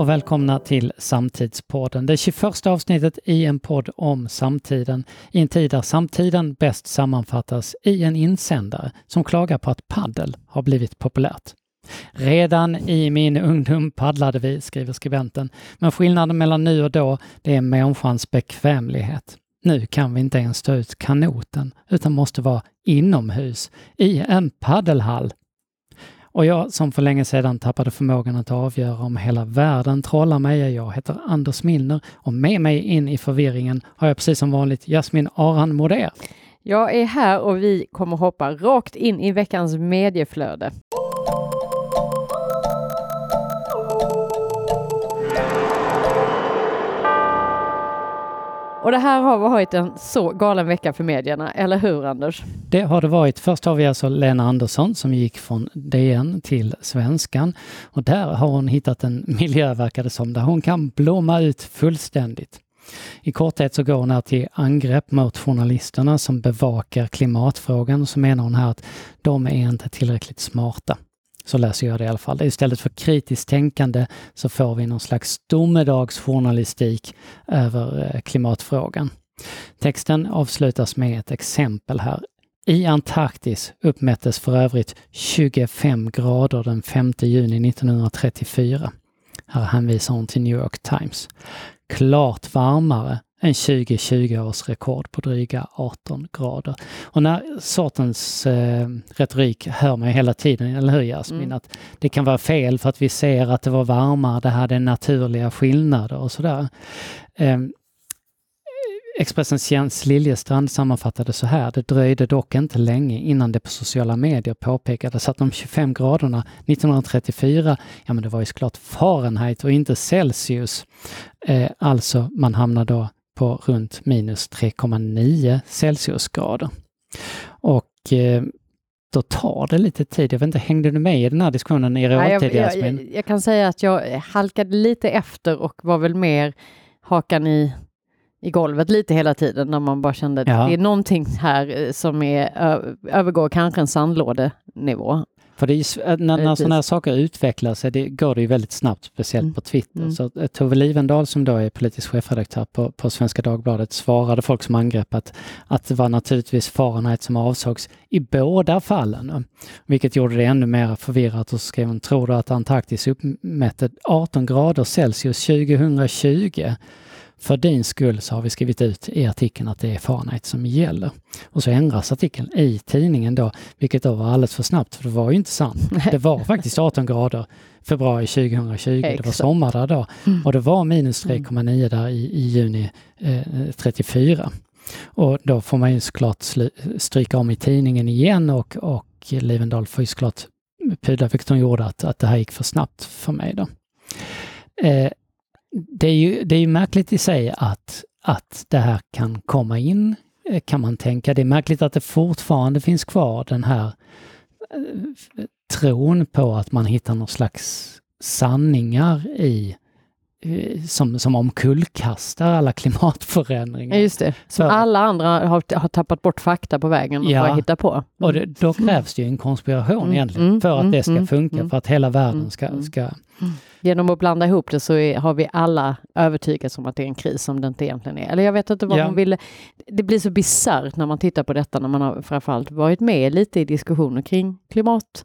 och välkomna till Samtidspodden. Det 21 avsnittet i en podd om samtiden i en tid där samtiden bäst sammanfattas i en insändare som klagar på att paddel har blivit populärt. Redan i min ungdom paddlade vi, skriver skribenten, men skillnaden mellan nu och då, det är människans bekvämlighet. Nu kan vi inte ens ta ut kanoten utan måste vara inomhus i en paddelhall och jag som för länge sedan tappade förmågan att avgöra om hela världen trollar mig, jag heter Anders Milner och med mig in i förvirringen har jag precis som vanligt Jasmin Aran Moder. Jag är här och vi kommer hoppa rakt in i veckans medieflöde. Och det här har varit en så galen vecka för medierna, eller hur Anders? Det har det varit. Först har vi alltså Lena Andersson som gick från DN till Svenskan och där har hon hittat en miljö, verkar det som, där hon kan blomma ut fullständigt. I korthet så går hon här till angrepp mot journalisterna som bevakar klimatfrågan och så menar hon här att de är inte tillräckligt smarta. Så läser jag det i alla fall. Istället för kritiskt tänkande så får vi någon slags domedagsjournalistik över eh, klimatfrågan. Texten avslutas med ett exempel här. I Antarktis uppmättes för övrigt 25 grader den 5 juni 1934. Här hänvisar hon till New York Times. Klart varmare en 2020 års rekord på dryga 18 grader. Och när sortens eh, retorik hör man hela tiden, eller hur Jasmin? Mm. Att det kan vara fel för att vi ser att det var varmare, det hade naturliga skillnader och sådär. Eh, Expressens Jens Liljestrand sammanfattade så här. Det dröjde dock inte länge innan det på sociala medier påpekades att de 25 graderna 1934, ja men det var ju såklart Fahrenheit och inte Celsius. Eh, alltså man hamnar då på runt minus 3,9 Celsiusgrader. Och eh, då tar det lite tid. Jag vet inte, hängde du med i den här diskussionen i realtid, jag, jag, jag, kan säga att jag halkade lite efter och var väl mer hakan i i golvet lite hela tiden när man bara kände att ja. det är någonting här eh, som är, övergår kanske en sandlådenivå. För det är, när, när sådana här saker utvecklas det går det ju väldigt snabbt, speciellt mm. på Twitter. Mm. Så eh, Tove Livendal som då är politisk chefredaktör på, på Svenska Dagbladet svarade folk som angrepp att, att det var naturligtvis Fahrenheit som avsågs i båda fallen. Vilket gjorde det ännu mer förvirrat och så skrev hon, tror du att Antarktis uppmätte 18 grader Celsius 2020? För din skull så har vi skrivit ut i artikeln att det är Fahrenheit som gäller. Och så ändras artikeln i tidningen då, vilket då var alldeles för snabbt, för det var ju inte sant. Det var faktiskt 18 grader februari 2020, Exakt. det var sommar där då. Mm. Och det var minus 3,9 där i, i juni eh, 34. Och då får man ju såklart stryka om i tidningen igen och, och Livendal får ju såklart pudla, vilket hon gjorde, att, att det här gick för snabbt för mig då. Eh, det är ju det är märkligt i sig att, att det här kan komma in, eh, kan man tänka. Det är märkligt att det fortfarande finns kvar den här eh, tron på att man hittar någon slags sanningar i eh, som, som omkullkastar alla klimatförändringar. Ja, just det. Som För, alla andra har, har tappat bort fakta på vägen och ja, bara hittar på. Mm. Och det, då krävs det ju en konspiration mm, egentligen mm, för att mm, det ska mm, funka, mm. för att hela världen ska, ska Genom att blanda ihop det så är, har vi alla övertygats om att det är en kris som det inte egentligen är. Eller jag vet inte vad ja. man ville. Det blir så bisarrt när man tittar på detta när man har framförallt varit med lite i diskussioner kring klimat.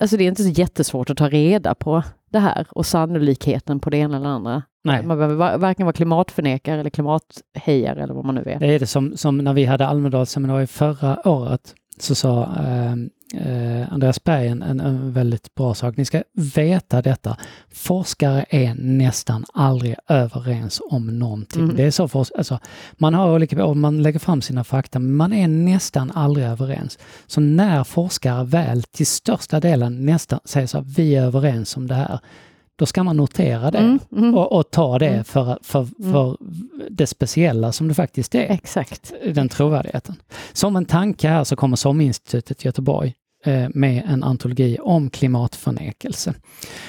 Alltså det är inte så jättesvårt att ta reda på det här och sannolikheten på det ena eller andra. Nej. Man behöver varken vara klimatförnekare eller klimathejare eller vad man nu är. Det är det som, som när vi hade Almedalsseminariet förra året så sa eh, eh, Andreas Berg en, en, väldigt bra sak. Ni ska veta detta. Forskare är nästan aldrig överens om någonting. Mm. Det är så för alltså, man har olika, man lägger fram sina fakta, men man är nästan aldrig överens. Så när forskare väl till största delen nästan säger så här, vi är överens om det här, då ska man notera det mm, mm, och, och, ta det mm. för, för, mm. för det speciella som det faktiskt är. Exakt. Den trovärdigheten. Som en tanke här så kommer SOM-institutet Göteborg eh, med en antologi om klimatförnekelse.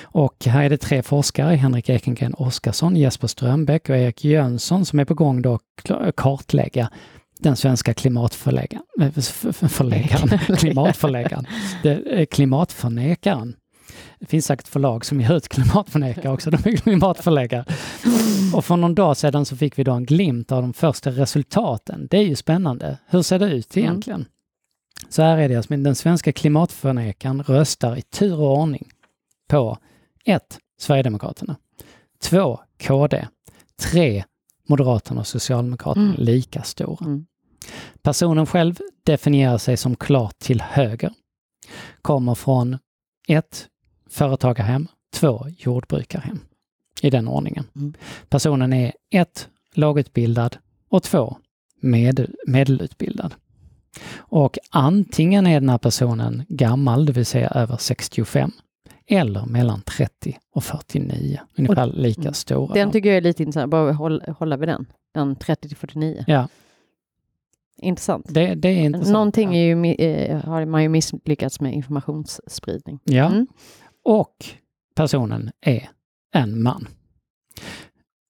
Och här är det tre forskare, Henrik Ekengren Oskarsson, Jesper Strömbäck och Erik Jönsson som är på gång då att kartlägga den svenska klimatförläggaren, eh, förläggaren, klimatförläggaren, klimatförnekaren Det finns säkert förlag som ger ut klimatförnekare också, de är klimatförläggare. Och för någon dag sedan så fick vi då en glimt av de första resultaten. Det är ju spännande. Hur ser det ut mm. egentligen? Mm. Så här är det, alltså, den svenska klimatförnekaren röstar i tur och ordning på 1. Sverigedemokraterna. 2. KD. 3. Moderaterna och Socialdemokraterna mm. lika stora. Mm. Personen själv definierar sig som klart till höger. Kommer från 1. Företagarhem, 2. Jordbrukarhem. I den ordningen. Mm. Personen är 1. Lågutbildad och 2. Med, medelutbildad. Och antingen är den här personen gammal, det vill säga över 65, eller mellan 30 och 49. Ungefär och, lika stora. Den tycker jag är lite intressant, bara hålla, hålla vid den. Den 30 till 49. Ja. Intressant. Det, det är intressant. Någonting är ju, eh, har man ju misslyckats med informationsspridning. Ja, mm och personen är en man.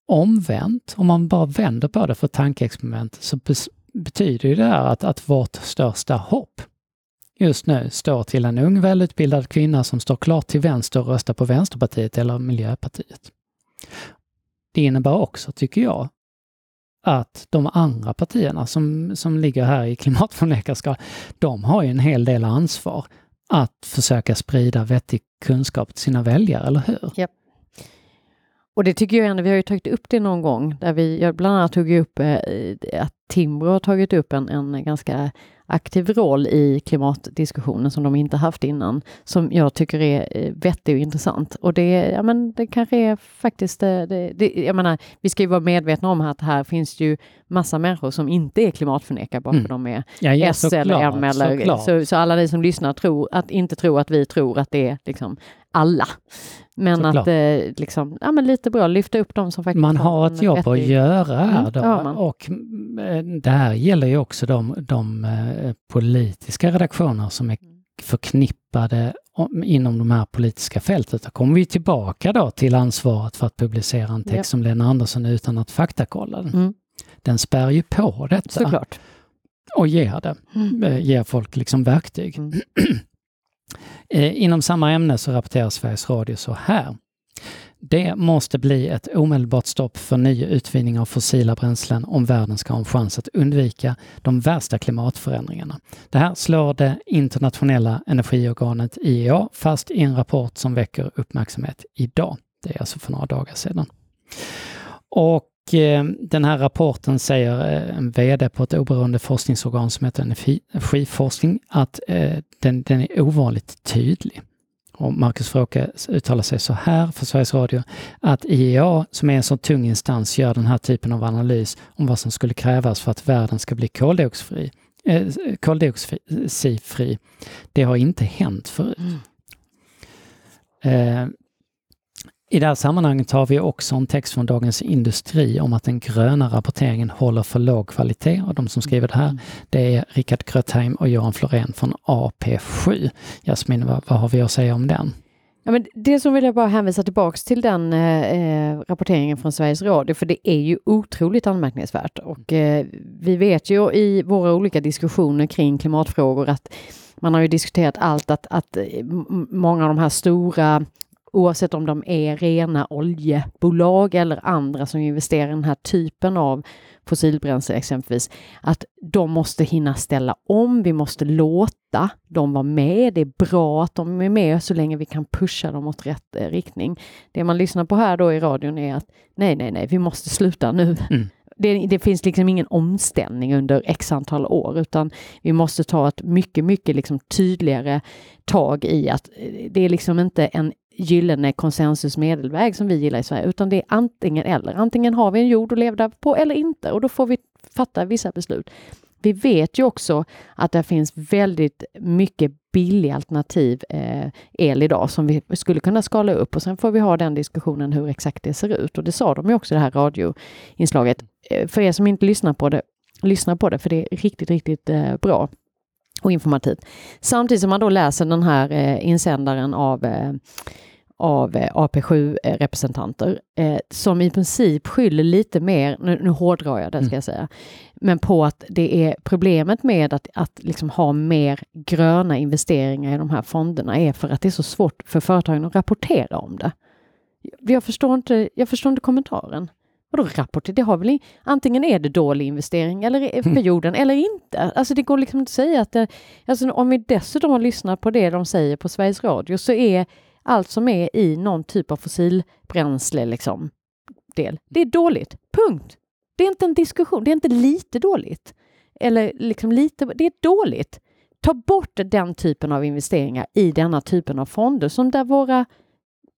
Omvänt, om man bara vänder på det för tankeexperiment, så betyder ju det här att, att vårt största hopp just nu står till en ung välutbildad kvinna som står klart till vänster och röstar på Vänsterpartiet eller Miljöpartiet. Det innebär också, tycker jag, att de andra partierna som, som ligger här i klimatförnekarskap, de har ju en hel del ansvar att försöka sprida vettig kunskap till sina väljare, eller hur? Yep. Och det tycker jag ändå, vi har ju tagit upp det någon gång, där vi, jag bland annat tog upp eh, att Timbro har tagit upp en, en ganska aktiv roll i klimatdiskussionen som de inte haft innan, som jag tycker är eh, vettig och intressant. Och det, ja, men det kanske är faktiskt, eh, det, det, jag menar, vi ska ju vara medvetna om att här finns ju massa människor som inte är klimatförnekare bara för mm. de är ja, ja, S eller M eller så, så, alla ni som lyssnar tror att inte tror att vi tror att det är liksom alla. Men Såklart. att eh, liksom, ja, men lite bra lyfta upp dem som faktiskt Man har ett jobb att göra här mm, då. Ja, och eh, det här gäller ju också de, de eh, politiska redaktioner som är förknippade inom de här politiska fältet. Då kommer vi tillbaka då till ansvaret för att publicera en text ja. som Lena Andersson utan att faktakolla den. Mm. Den spär ju på detta. Såklart. Och ger det. Mm. Ger folk liksom verktyg. Mm. Eh, inom samma ämne så rapporterar Sveriges Radio så här. Det måste bli ett omedelbart stopp för ny utvinning av fossila bränslen om världen ska ha en chans att undvika de värsta klimatförändringarna. Det här slår det internationella energiorganet IEA fast i en rapport som väcker uppmärksamhet idag. Det är alltså för några dagar sedan. Och den här rapporten säger eh, en VD på ett oberoende forskningsorgan som heter Energiforskning att eh, den, den är ovanligt tydlig. Och Marcus Fråke uttalar sig så här för Sveriges Radio att IEA, som är en så tung instans, gör den här typen av analys om vad som skulle krävas för att världen ska bli koldioxidfri. Eh, koldioxidfri. Det har inte hänt förut. Mm. Eh, i det här sammanhanget har vi också en text från Dagens Industri om att den gröna rapporteringen håller för låg kvalitet och de som skriver det här mm. det är Rickard Grötheim och Johan Florén från AP7. Jasmin, vad, vad har vi att säga om den? Ja, men det som vill jag bara hänvisa tillbaks till den eh, rapporteringen från Sveriges Radio, för det är ju otroligt anmärkningsvärt. Och eh, vi vet ju i våra olika diskussioner kring klimatfrågor att man har ju diskuterat allt att, att många av de här stora oavsett om de är rena oljebolag eller andra som investerar i den här typen av fossilbränsle exempelvis, att de måste hinna ställa om. Vi måste låta dem vara med. Det är bra att de är med så länge vi kan pusha dem åt rätt eh, riktning. Det man lyssnar på här då i radion är att nej, nej, nej, vi måste sluta nu. Mm. Det, det, finns liksom ingen omställning under x antal år utan vi måste ta ett mycket, mycket liksom tydligare tag i att eh, det är liksom inte en gyllene konsensusmedelväg som vi gillar i Sverige, utan det är antingen eller. Antingen har vi en jord att leva på eller inte och då får vi fatta vissa beslut. Vi vet ju också att det finns väldigt mycket billig alternativ eh, el idag som vi skulle kunna skala upp och sen får vi ha den diskussionen hur exakt det ser ut. Och det sa de ju också i det här radioinslaget. Eh, för er som inte lyssnar på det, lyssna på det för det är riktigt, riktigt eh, bra och informativt. Samtidigt som man då läser den här eh, insändaren av eh, av eh, AP7-representanter eh, som i princip skyller lite mer, nu, nu hårdrar jag det ska mm. jag säga, men på att det är problemet med att, att liksom ha mer gröna investeringar i de här fonderna är för att det är så svårt för företagen att rapportera om det. Jag förstår inte, jag förstår inte kommentaren. Vadå rapportera? Det har väl antingen är det dålig investering eller för jorden eller inte. Alltså det går liksom inte att säga att det, alltså om vi dessutom har lyssnat på det de säger på Sveriges Radio så är allt som är i någon typ av fossilbränsle liksom del, det är dåligt. Punkt. Det är inte en diskussion, det är inte lite dåligt. Eller liksom lite, det är dåligt. Ta bort den typen av investeringar i denna typen av fonder som där våra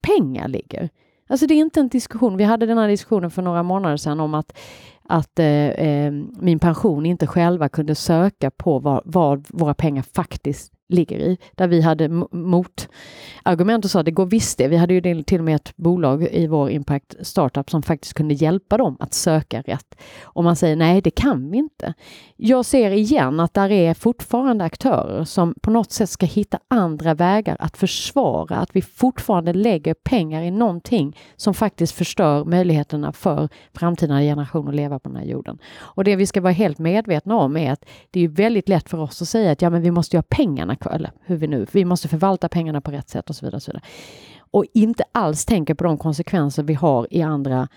pengar ligger. Alltså det är inte en diskussion. Vi hade den här diskussionen för några månader sedan om att, att eh, eh min pension inte själva kunde söka på vad, vad våra pengar faktiskt ligger i, där vi hade motargument och sa det går visst det. Vi hade ju till och med ett bolag i vår Impact Startup som faktiskt kunde hjälpa dem att söka rätt. Och man säger nej, det kan vi inte. Jag ser igen att där är fortfarande aktörer som på något sätt ska hitta andra vägar att försvara att vi fortfarande lägger pengar i någonting som faktiskt förstör möjligheterna för framtida generationer att leva på den här jorden. Och det vi ska vara helt medvetna om är att det är väldigt lätt för oss att säga att ja, men vi måste ju ha pengarna på, eller hur vi nu, vi måste förvalta pengarna på rätt sätt och så vidare. Och, så vidare. och inte alls tänka på de konsekvenser vi har i andra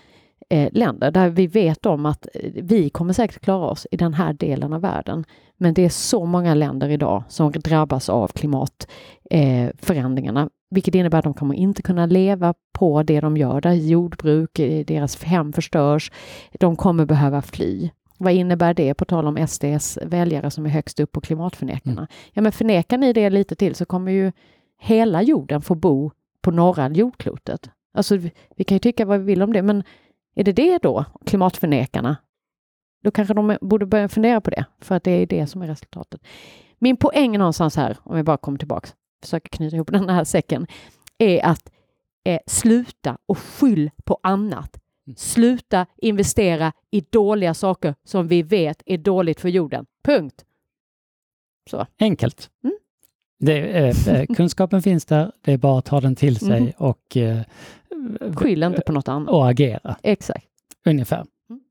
eh, länder där vi vet om att eh, vi kommer säkert klara oss i den här delen av världen. Men det är så många länder idag som drabbas av klimatförändringarna, eh, vilket innebär att de kommer inte kunna leva på det de gör, där jordbruk, eh, deras hem förstörs. De kommer behöva fly. Vad innebär det på tal om SDs väljare som är högst upp på klimatförnekarna? Mm. Ja, men förnekar ni det lite till så kommer ju hela jorden få bo på norra jordklotet. Alltså, vi, vi kan ju tycka vad vi vill om det, men är det det då, klimatförnekarna? Då kanske de borde börja fundera på det, för att det är det som är resultatet. Min poäng någonstans här, om jag bara kommer tillbaks, försöker knyta ihop den här säcken, är att eh, sluta och skyll på annat. Mm. Sluta investera i dåliga saker som vi vet är dåligt för jorden. Punkt. Så. Enkelt. Mm. Det, eh, eh kunskapen finns där, det är bara att ta den till sig mm. och eh, Skyll inte på något annat. Och agera. Exakt. Ungefär. Mm.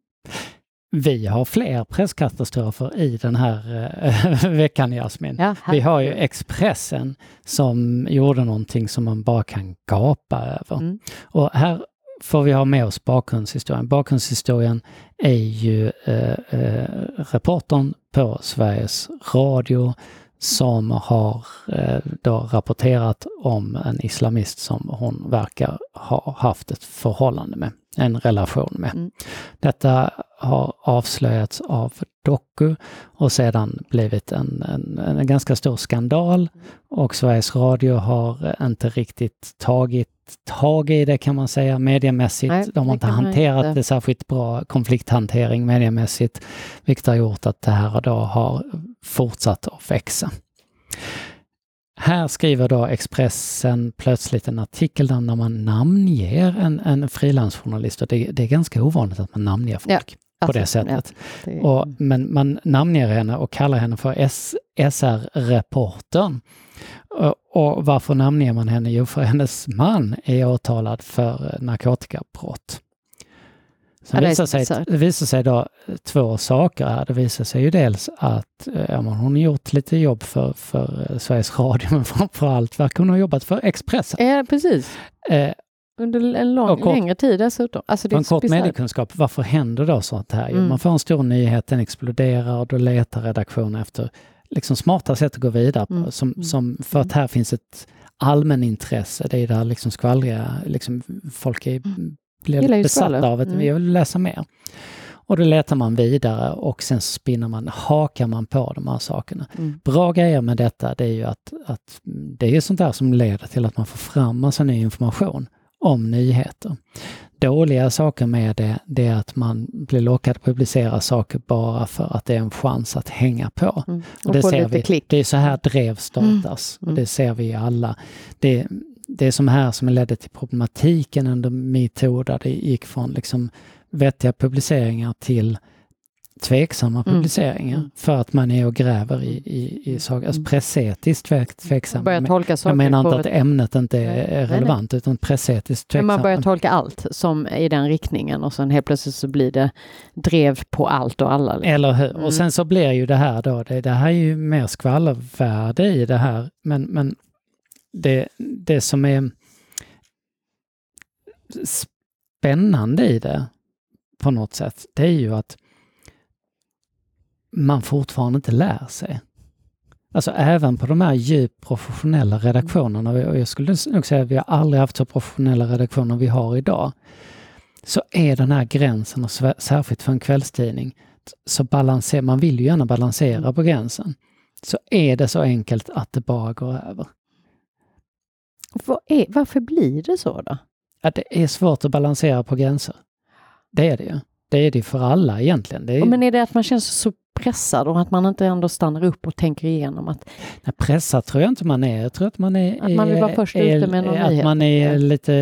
Vi har fler presskatastrofer i den här äh, veckan, Jasmin. Ja, vi har ju Expressen som gjorde någonting som man bara kan gapa över. Mm. Och här får vi ha med oss bakgrundshistorien. Bakgrundshistorien är ju eh, eh, reportern på Sveriges Radio som har eh, då rapporterat om en islamist som hon verkar ha haft ett förhållande med, en relation med. Mm. Detta har avslöjats av Doku och sedan blivit en, en, en ganska stor skandal och Sveriges Radio har inte riktigt tagit tag i det kan man säga mediemässigt. Nej, De har inte hanterat inte. det särskilt bra, konflikthantering mediemässigt, vilket har gjort att det här då har fortsatt att växa. Här skriver då Expressen plötsligt en artikel där man namnger en, en frilansjournalist och det, det, är ganska ovanligt att man namnger folk. Ja på det alltså, sättet. Det... Och, men man namnger henne och kallar henne för SR-reportern. Och, och varför namnger man henne? Jo, för hennes man är åtalad för narkotikabrott. Så ja, visar sig, det visar sig då två saker här. Det visar sig ju dels att eh, ja, hon har gjort lite jobb för, för Sveriges Radio, men framför allt verkar hon ha jobbat för Expressen. Ja, precis. Eh, under en lång, kort, längre tid dessutom. Alltså det en kort mediekunskap, varför händer då sånt här? Mm. Man får en stor nyhet, den exploderar och då letar redaktionen efter liksom smarta sätt att gå vidare på. Mm. Som, mm. som, för att här finns ett allmänintresse, det är där liksom skvallriga, liksom folk är, mm. blir besatta av att mm. vi vill läsa mer. Och då letar man vidare och sen spinner man, hakar man på de här sakerna. Mm. Bra grejer med detta det är ju att, att det är sånt där som leder till att man får fram massa ny information om nyheter. Dåliga saker med det, det är att man blir lockad att publicera saker bara för att det är en chans att hänga på. Mm. Och, och det, ser vi, klick. det är så här drev startas mm. och det ser vi alla. Det, det är som här som ledde till problematiken under metoo där det gick från liksom vettiga publiceringar till tveksamma mm. publiceringar mm. för att man är och gräver i, i, i saker. Alltså mm. pressetiskt tvek, tveksam. Börjar tolka jag menar inte att ämnet inte är relevant nej, nej. utan pressetiskt tveksam. Men man börjar tolka allt som i den riktningen och sen helt plötsligt så blir det drev på allt och alla. Liksom. Eller hur? Mm. Och sen så blir ju det här då, det, det här är ju mer skvallervärde i det här men, men det, det som är spännande i det på något sätt, det är ju att man fortfarande inte lär sig. Alltså även på de här djupt professionella redaktionerna, och jag skulle nog säga att vi har aldrig haft så professionella redaktioner vi har idag, så är den här gränsen, och särskilt för en kvällstidning, så balanserar, man vill ju gärna balansera på gränsen, så är det så enkelt att det bara går över. Är, varför blir det så då? Att det är svårt att balansera på gränser. Det är det ju. Det är det för alla egentligen. Det är... Men är det att man känner sig så pressad och att man inte ändå stannar upp och tänker igenom att... Nej, pressad tror jag inte man är. Jag tror att man är... Att man vill vara först är, ute med någon Att nyhet. man är lite...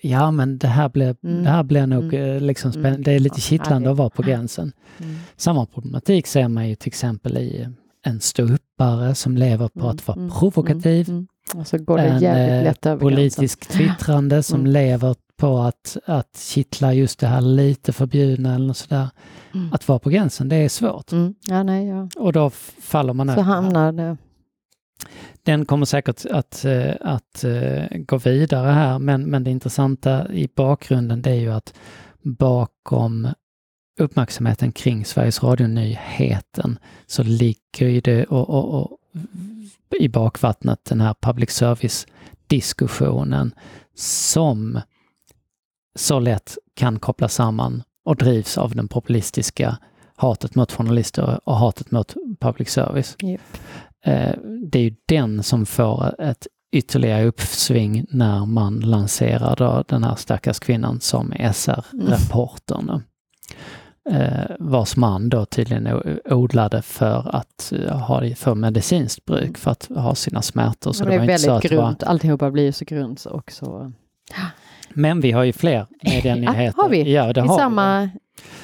Ja, men det här blir, mm. det här blir nog mm. Eh, liksom spännande. Mm. Det är lite kittlande att vara på gränsen. Mm. Samma problematik ser man ju till exempel i en ståuppare som lever på att vara mm. Mm. provokativ. Alltså går det en jävligt lätt över politisk twittrande som lever på att, att kittla just det här lite förbjudna eller sådär. Mm. Att vara på gränsen, det är svårt. Mm. Ja, nej, ja. Och då faller man Så hamnar det... Den kommer säkert att, att, att uh, gå vidare här, men, men det intressanta i bakgrunden det är ju att bakom uppmärksamheten kring Sveriges Radio-nyheten så ligger ju det och, och, och, i bakvattnet den här public service-diskussionen som så lätt kan kopplas samman och drivs av den populistiska hatet mot journalister och hatet mot public service. Yep. Eh, det är ju den som får ett ytterligare uppsving när man lanserar då den här stackars kvinnan som SR-reportern. Mm. Eh, vars man då tydligen odlade för att eh, ha det för medicinskt bruk, för att ha sina smärtor. Så det, det är väldigt grunt, var... alltihopa blir så grunt och så men vi har ju fler medianyheter. Ja, har vi? Ja, det I har samma vi.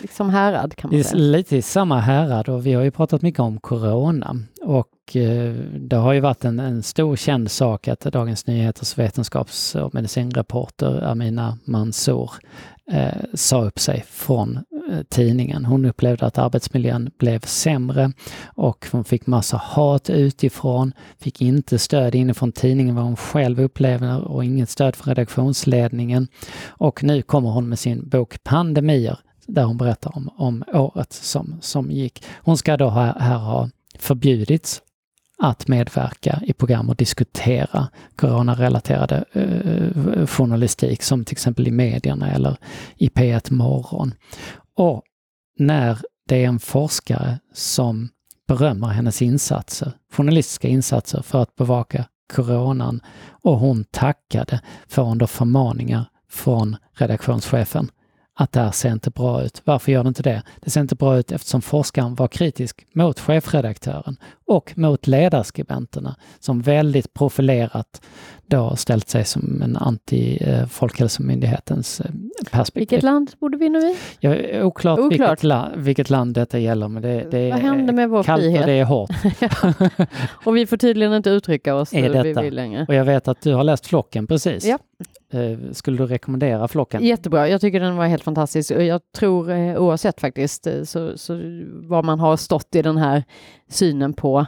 Liksom härad kan man säga. Lite i samma härad och vi har ju pratat mycket om corona och eh, det har ju varit en, en stor känd sak att Dagens Nyheters vetenskaps och medicinreporter Amina Mansour eh, sa upp sig från tidningen. Hon upplevde att arbetsmiljön blev sämre och hon fick massa hat utifrån, fick inte stöd inifrån tidningen vad hon själv upplevde och inget stöd från redaktionsledningen. Och nu kommer hon med sin bok Pandemier där hon berättar om, om året som, som gick. Hon ska då här, här ha förbjudits att medverka i program och diskutera coronarelaterade eh, journalistik som till exempel i medierna eller i P1 Morgon. Och när det är en forskare som berömmer hennes insatser, journalistiska insatser för att bevaka coronan och hon tackade får hon då förmaningar från redaktionschefen att det här ser inte bra ut. Varför gör det inte det? Det ser inte bra ut eftersom forskaren var kritisk mot chefredaktören och mot ledarskribenterna som väldigt profilerat då ställt sig som en anti-Folkhälsomyndighetens eh, perspektiv. Vilket land bodde vi nu i? Ja, oklart, oklart. Vilket, la, vilket, land detta gäller, men det, det Vad hände med vår kallt frihet? och det är hårt. och vi får tydligen inte uttrycka oss är detta? vi vill längre. Och jag vet att du har läst Flocken precis. Ja. Eh, skulle du rekommendera Flocken? Jättebra, jag tycker den var helt fantastisk. Jag tror eh, oavsett faktiskt så, så vad man har stått i den här synen på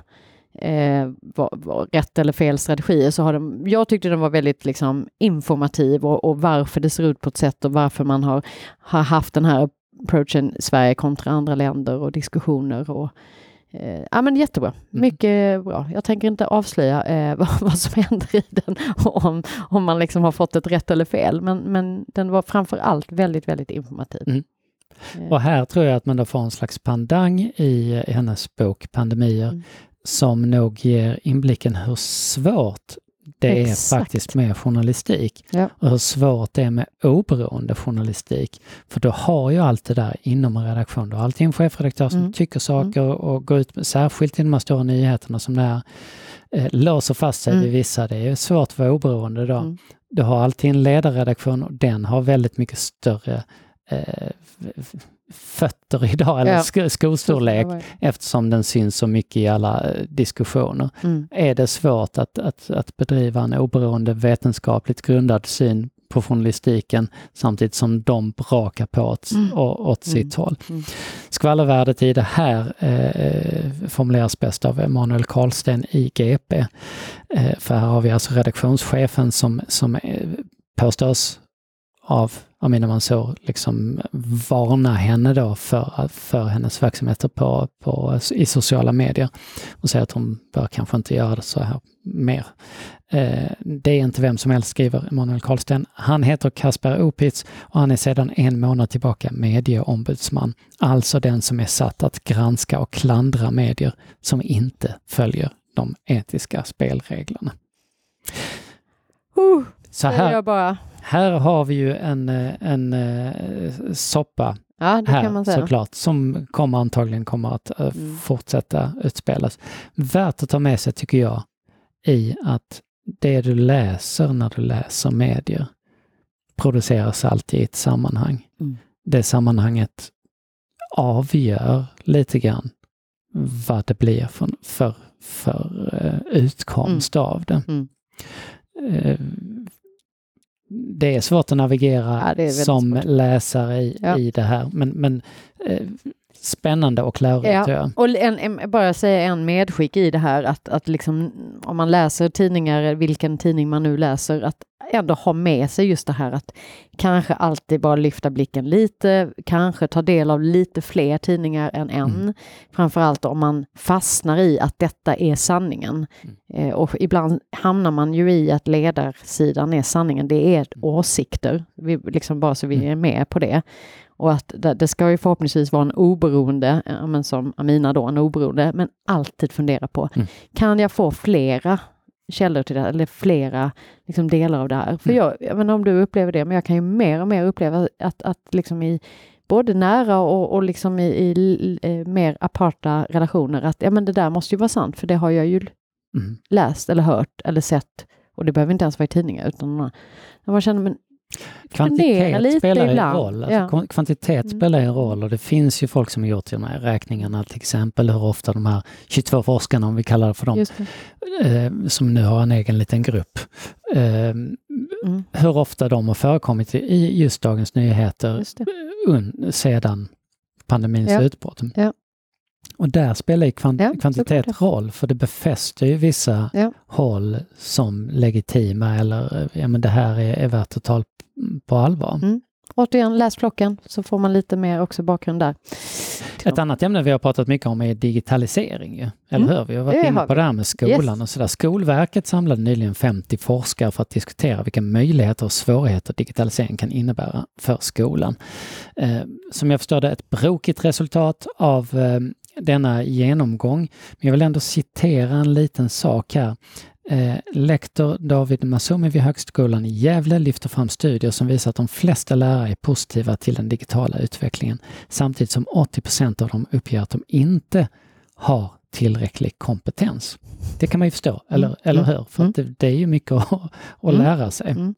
eh, var, var rätt eller fel strategier så har de, jag tyckte den var väldigt liksom, informativ och, och, varför det ser ut på ett sätt och varför man har, har haft den här approachen Sverige kontra andra länder och diskussioner och Eh, ja men jättebra, mm. mycket bra. Jag tänker inte avslöja eh, vad, vad, som händer i den om, om man liksom har fått ett rätt eller fel, men, men den var framför allt väldigt, väldigt informativ. Mm. Eh. Och här tror jag att man då får en slags pandang i hennes bok Pandemier mm. Som nog ger inblicken hur svårt det Exakt. är faktiskt med journalistik ja. och hur svårt det är med oberoende journalistik. För du har ju allt det där inom en redaktion. Du har alltid en chefredaktör som mm. tycker saker mm. och går ut, med, särskilt i de här stora nyheterna som det här, eh, låser fast sig mm. vid vissa. Det är svårt att vara oberoende då. Mm. Du har alltid en ledarredaktion och den har väldigt mycket större fötter idag, eller ja. skostorlek, eftersom den syns så mycket i alla eh, diskussioner. Mm. Är det svårt att, att, att bedriva en oberoende vetenskapligt grundad syn på journalistiken samtidigt som de brakar på åt, mm. åt sitt mm. håll. Mm. Skvallervärdet i det här eh, formuleras bäst av Emanuel Karlsten i GP. Eh, för här har vi alltså redaktionschefen som, som eh, påstås av Amina Mansour liksom varna henne då för, för hennes verksamheter på, på, i sociala medier och säger att hon bör kanske inte göra det så här mer. Eh, det är inte vem som helst, skriver Emanuel Karlsten. Han heter Kasper Opitz och han är sedan en månad tillbaka medieombudsman, alltså den som är satt att granska och klandra medier som inte följer de etiska spelreglerna. Uh, så här, bara här har vi ju en, eh, en, eh, soppa ja, här såklart, som kommer antagligen kommer att eh, mm. fortsätta utspelas. Värt att ta med sig tycker jag i att det du läser när du läser medier produceras alltid i ett sammanhang. Mm. Det sammanhanget avgör lite grann vad det blir för, för, för utkomst mm. av det. Mm det är svårt att navigera ja, som svårt. läsare i, ja. i det här. Men, men eh, spännande och lärorikt. Ja. Och en, en, bara säga en medskick i det här att, att liksom, om man läser tidningar, vilken tidning man nu läser, att ändå ha med sig just det här att kanske alltid bara lyfta blicken lite, kanske ta del av lite fler tidningar än en. Mm. Framförallt om man fastnar i att detta är sanningen. Mm. Eh, och ibland hamnar man ju i att ledarsidan är sanningen, det är mm. åsikter, vi, liksom bara så vi mm. är med på det. Och att det, det ska ju förhoppningsvis vara en oberoende, som Amina då, en oberoende, men alltid fundera på, mm. kan jag få flera källor till det, eller flera liksom, delar av det här. För mm. jag, jag vet inte om du upplever det, men jag kan ju mer och mer uppleva att, att liksom i både nära och, och liksom i, i eh, mer aparta relationer att ja, men det där måste ju vara sant, för det har jag ju mm. läst eller hört eller sett och det behöver inte ens vara i tidningar utan man känner men Kvantitet spelar ju en roll. Alltså, ja. Kvantitet mm. spelar en roll och det finns ju folk som har gjort de här räkningarna, till exempel hur ofta de här 22 forskarna, om vi kallar det för dem, eh, som nu har en egen liten grupp, eh, mm. hur ofta de har förekommit i just Dagens Nyheter un, sedan pandemins ja. utbrott. Ja. Och där spelar ju kvant ja, kvantitet roll, för det befäster ju vissa ja. håll som legitima eller ja, men det här är, är värt att ta på allvar. Mm. Återigen, läs flocken så får man lite mer också bakgrund där. Ett annat ämne vi har pratat mycket om är digitalisering. Eller mm. hur? Vi har varit det inne på det här med skolan yes. och sådär. Skolverket samlade nyligen 50 forskare för att diskutera vilka möjligheter och svårigheter digitalisering kan innebära för skolan. Eh, som jag förstår det ett brokigt resultat av eh, denna genomgång. Men jag vill ändå citera en liten sak här. Eh, lektor David Masumi vid Högskolan i Gävle lyfter fram studier som visar att de flesta lärare är positiva till den digitala utvecklingen samtidigt som 80% av dem uppger att de inte har tillräcklig kompetens. Det kan man ju förstå, eller, mm. eller hur? För mm. det, det, är ju mycket att, att mm. lära sig. Mm.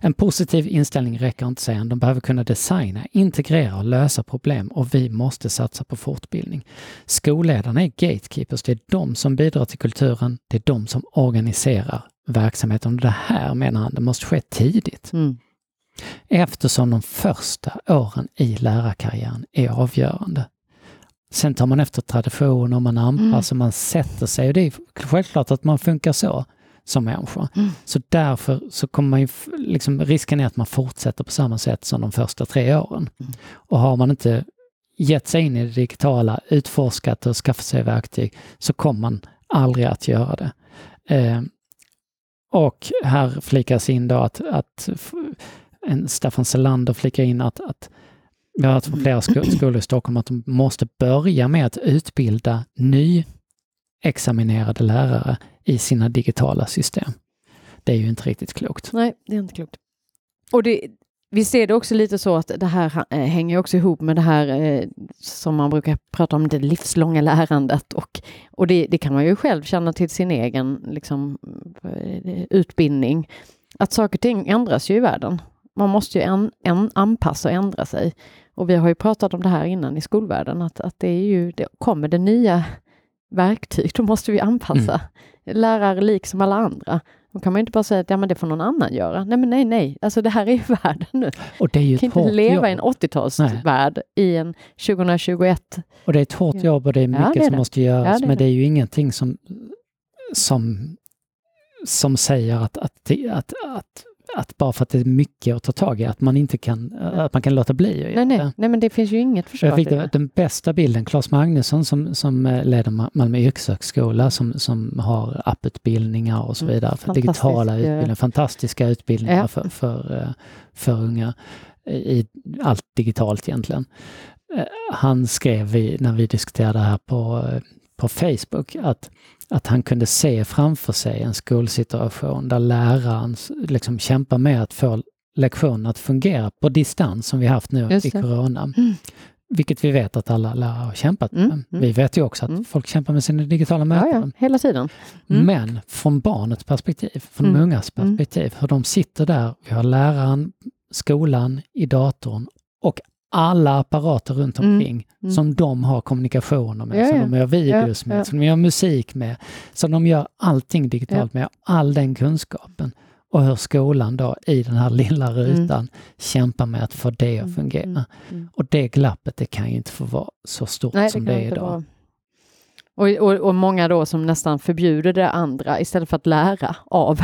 En positiv inställning räcker inte, säger han. De behöver kunna designa, integrera och lösa problem och vi måste satsa på fortbildning. Skolledarna är gatekeepers. Det är de som bidrar till kulturen. Det är de som organiserar verksamheten. Och det här, menar han, det måste ske tidigt. Mm. Eftersom de första åren i lärarkarriären är avgörande. Sen tar man efter tradition och man anpassar, mm. man sätter sig och det är självklart att man funkar så som människa. Mm. Så därför så kommer man ju, liksom, risken är att man fortsätter på samma sätt som de första tre åren. Mm. Och har man inte gett sig in i det digitala, utforskat och skaffat sig verktyg, så kommer man aldrig att göra det. Eh, och här flikas in då att, att en Staffan Selander flikar in att, att vi har hört från flera skolor i Stockholm att de måste börja med att utbilda nyexaminerade lärare i sina digitala system. Det är ju inte riktigt klokt. Nej, det är inte klokt. Och det, vi ser det också lite så att det här äh, hänger också ihop med det här äh, som man brukar prata om, det livslånga lärandet. Och, och det, det kan man ju själv känna till sin egen liksom, äh, utbildning. Att saker och ting ändras ju i världen man måste ju en, en, anpassa och ändra sig. Och vi har ju pratat om det här innan i skolvärlden, att, att det är ju, det kommer det nya verktyg, då måste vi anpassa. Mm. Lärare liksom alla andra. Då kan man inte bara säga att ja, men det får någon annan göra. Nej, men nej, nej, alltså det här är ju världen nu. Och det är ju kan inte leva jobb. i en 80-talsvärld i en 2021. Och det är ett hårt jobb och det är mycket ja, det är som det. måste göras, ja, det men det är ju ingenting som, som, som säger att, att, att, att att bara för att det är mycket att ta tag i, att man inte kan, att man kan låta bli. Nej, nej, nej, men det finns ju inget försvar Jag fick det, den bästa bilden, Claes Magnusson som, som eh, leder Malmö yrkeshögskola som, som har apputbildningar och så mm, vidare, för digitala utbildningar, fantastiska utbildningar ja. för, för, eh, för unga i allt digitalt egentligen. Eh, han skrev när vi diskuterade det här på, på Facebook att att han kunde se framför sig en skolsituation där läraren liksom kämpar med att få lektionen att fungera på distans som vi haft nu i corona. Mm. Vilket vi vet att alla lärare har kämpat med. Mm, mm. Vi vet ju också att mm. folk kämpar med sina digitala möten. Ja, ja, hela tiden. Mm. Men från barnets perspektiv, från de mm. ungas perspektiv, hur de sitter där, vi har läraren, skolan i datorn och alla apparater runt mm. omkring mm. som de har kommunikationer med, ja, som de gör videos ja, med, som de gör musik med, som de gör allting digitalt med, all den kunskapen. Och hur skolan då i den här lilla mm. rutan mm. kämpar med att få det att mm, fungera. Mm, mm. Och det glappet, det kan ju inte få vara så stort Nej, som det, det är idag. Och, och, och, många då som nästan förbjuder det andra istället för att lära av.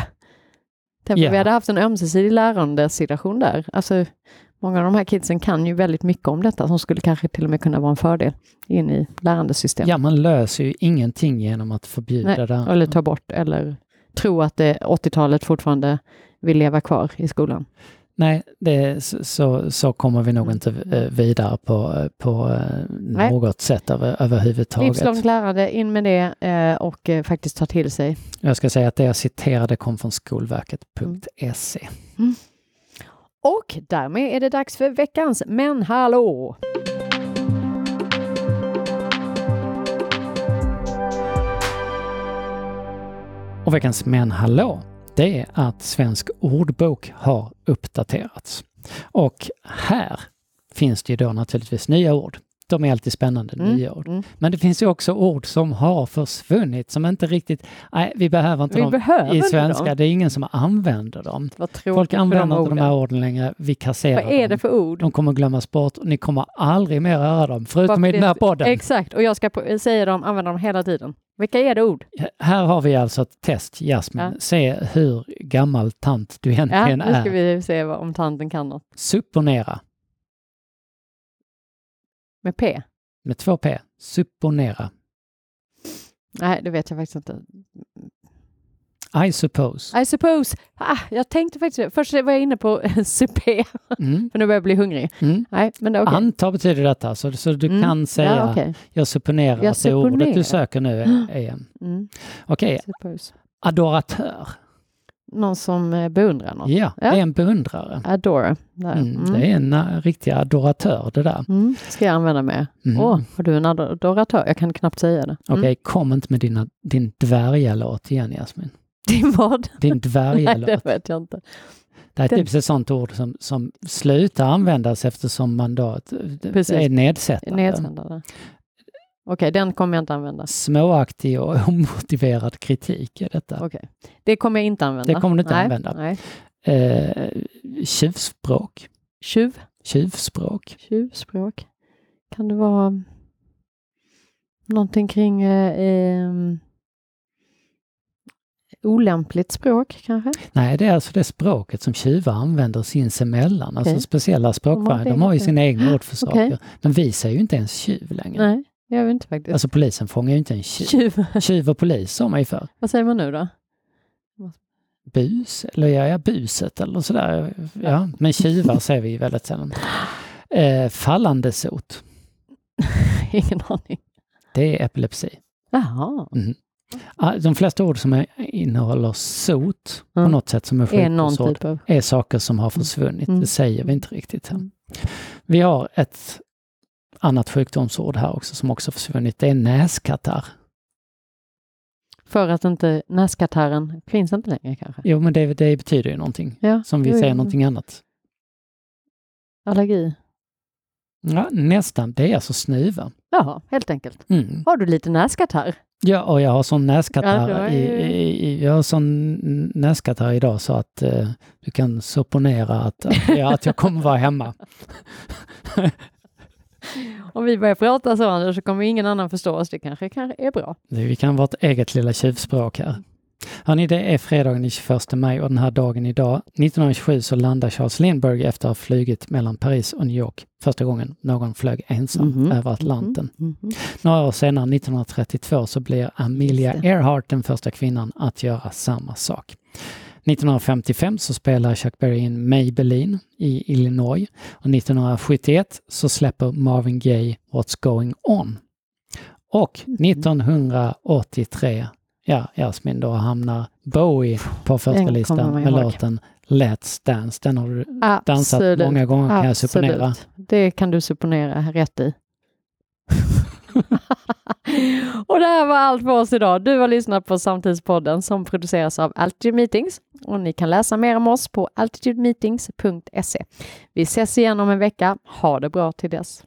Tänk yeah. vi hade haft en ömsesidig lärandesituation där. Alltså, Många av de här kidsen kan ju väldigt mycket om detta som skulle kanske till och med kunna vara en fördel in i lärandesystemet. Ja, man löser ju ingenting genom att förbjuda Nej, det. Eller ta bort eller tro att 80-talet fortfarande vill leva kvar i skolan. Nej, det, så, så kommer vi nog mm. inte eh, vidare på, på eh, något sätt över, överhuvudtaget. Livslångt lärande, in med det eh, och faktiskt ta till sig. Jag ska säga att det jag citerade kom från skolverket.se. Mm. Och därmed är det dags för veckans Men hallå! Och veckans Men hallå, det är att Svensk ordbok har uppdaterats. Och här finns det ju då naturligtvis nya ord de är alltid spännande, mm. nya ord. Mm. Men det finns ju också ord som har försvunnit, som inte riktigt... Nej, vi behöver inte vi dem behöver i svenska. Dem. Det är ingen som använder dem. Folk använder inte de här orden längre. Vi kasserar Vad är dem. det för ord? De kommer glömmas bort och ni kommer aldrig mer höra dem, förutom i den här podden. Exakt, och jag ska säga dem, använda dem hela tiden. Vilka är det ord? Här har vi alltså ett test, Jasmin. Ja. Se hur gammal tant du egentligen är. Ja, nu ska vi se om tanten kan något. Supponera. Med P? Med två P. Supponera. Nej, det vet jag faktiskt inte. I suppose. I suppose. Ah, jag tänkte faktiskt Först var jag inne på supé, mm. för nu börjar jag bli hungrig. Mm. Nej, men det okay. Anta betyder detta, så, så du mm. kan säga ja, okay. jag supponerar jag att det ordet du söker nu är... är. Mm. Okej, okay. adoratör någon som eh, beundrar något. Ja, ja. det är en beundrare. Adore. Mm, mm. Det är en uh, riktig adoratör det där. Mm. Ska jag använda mer. Mm. Åh, mm. har du en adoratör? Jag kan knappt säga det. Okej, okay, mm. kom inte med dina, din dvärgalåt igen Jasmin. Din vad? Din dvärgalåt. Nej, det vet jag inte. Det är typ ett sånt ord som, som slutar användas eftersom man då Precis. är nedsättande. nedsättande. Okej, den kommer jag inte använda. Småaktig och omotiverad kritik är detta. Okej, det kommer jag inte använda. Det kommer du inte nej, använda. Nej. Eh, tjuvspråk. Tjuv? Tjuvspråk. Tjuvspråk. Kan det vara någonting kring eh, eh, olämpligt språk kanske? Nej, det är alltså det språket som tjuvar använder sinsemellan, okay. alltså speciella språkvarianter. De har ju sina egna ord för saker. Okay. Men vi säger ju inte ens tjuv längre. Nej. Jag vet inte faktiskt. Alltså polisen fångar ju inte en tjuv. Tjuv, tjuv och polis sa man ju förr. Vad säger man nu då? Bus, eller ja, ja buset eller sådär. Ja, men tjuvar ser vi ju väldigt sällan. Eh, fallande sot. Ingen aning. Det är epilepsi. Jaha. Mm. De flesta ord som innehåller sot mm. på något sätt som är sjukdomsord typ av... är saker som har försvunnit. Mm. Det säger vi inte riktigt. Vi har ett annat sjukdomsord här också som också försvunnit. Det är näskatarr. För att inte näskatarren finns inte längre kanske? Jo, men det, det betyder ju någonting. Ja, som vi jo, säger jo. någonting annat. allergi? Ja, nästan. Det är alltså snuva. Jaha, helt enkelt. Mm. Har du lite näskatarr? Ja, och jag har sån näskatarr, ja, i, i, jag har sån näskatarr idag så att eh, du kan supponera att, att, ja, att jag kommer vara hemma. Om vi börjar prata så så kommer ingen annan förstå oss. Det kanske, kanske är bra. Vi kan vara ett eget lilla tjuvspråk här. Hörni, det är fredagen den 21 maj och den här dagen idag, 1927, så landar Charles Lindbergh efter att ha flugit mellan Paris och New York. Första gången någon flög ensam mm -hmm. över Atlanten. Mm -hmm. Några år senare, 1932, så blir Amelia Earhart den första kvinnan att göra samma sak. 1955 så spelar Chuck Berry in Maybelline i Illinois och 1971 så släpper Marvin Gaye What's Going On. Och 1983 mm ja, Jasmin, då hamnar Bowie på första listan med låten Let's Dance. Den har du Absolut. dansat många gånger kan jag supponera. Det kan du supponera rätt i. och det här var allt för oss idag. Du har lyssnat på Samtidspodden som produceras av Altitude Meetings och ni kan läsa mer om oss på altitudemeetings.se. Vi ses igen om en vecka. Ha det bra till dess.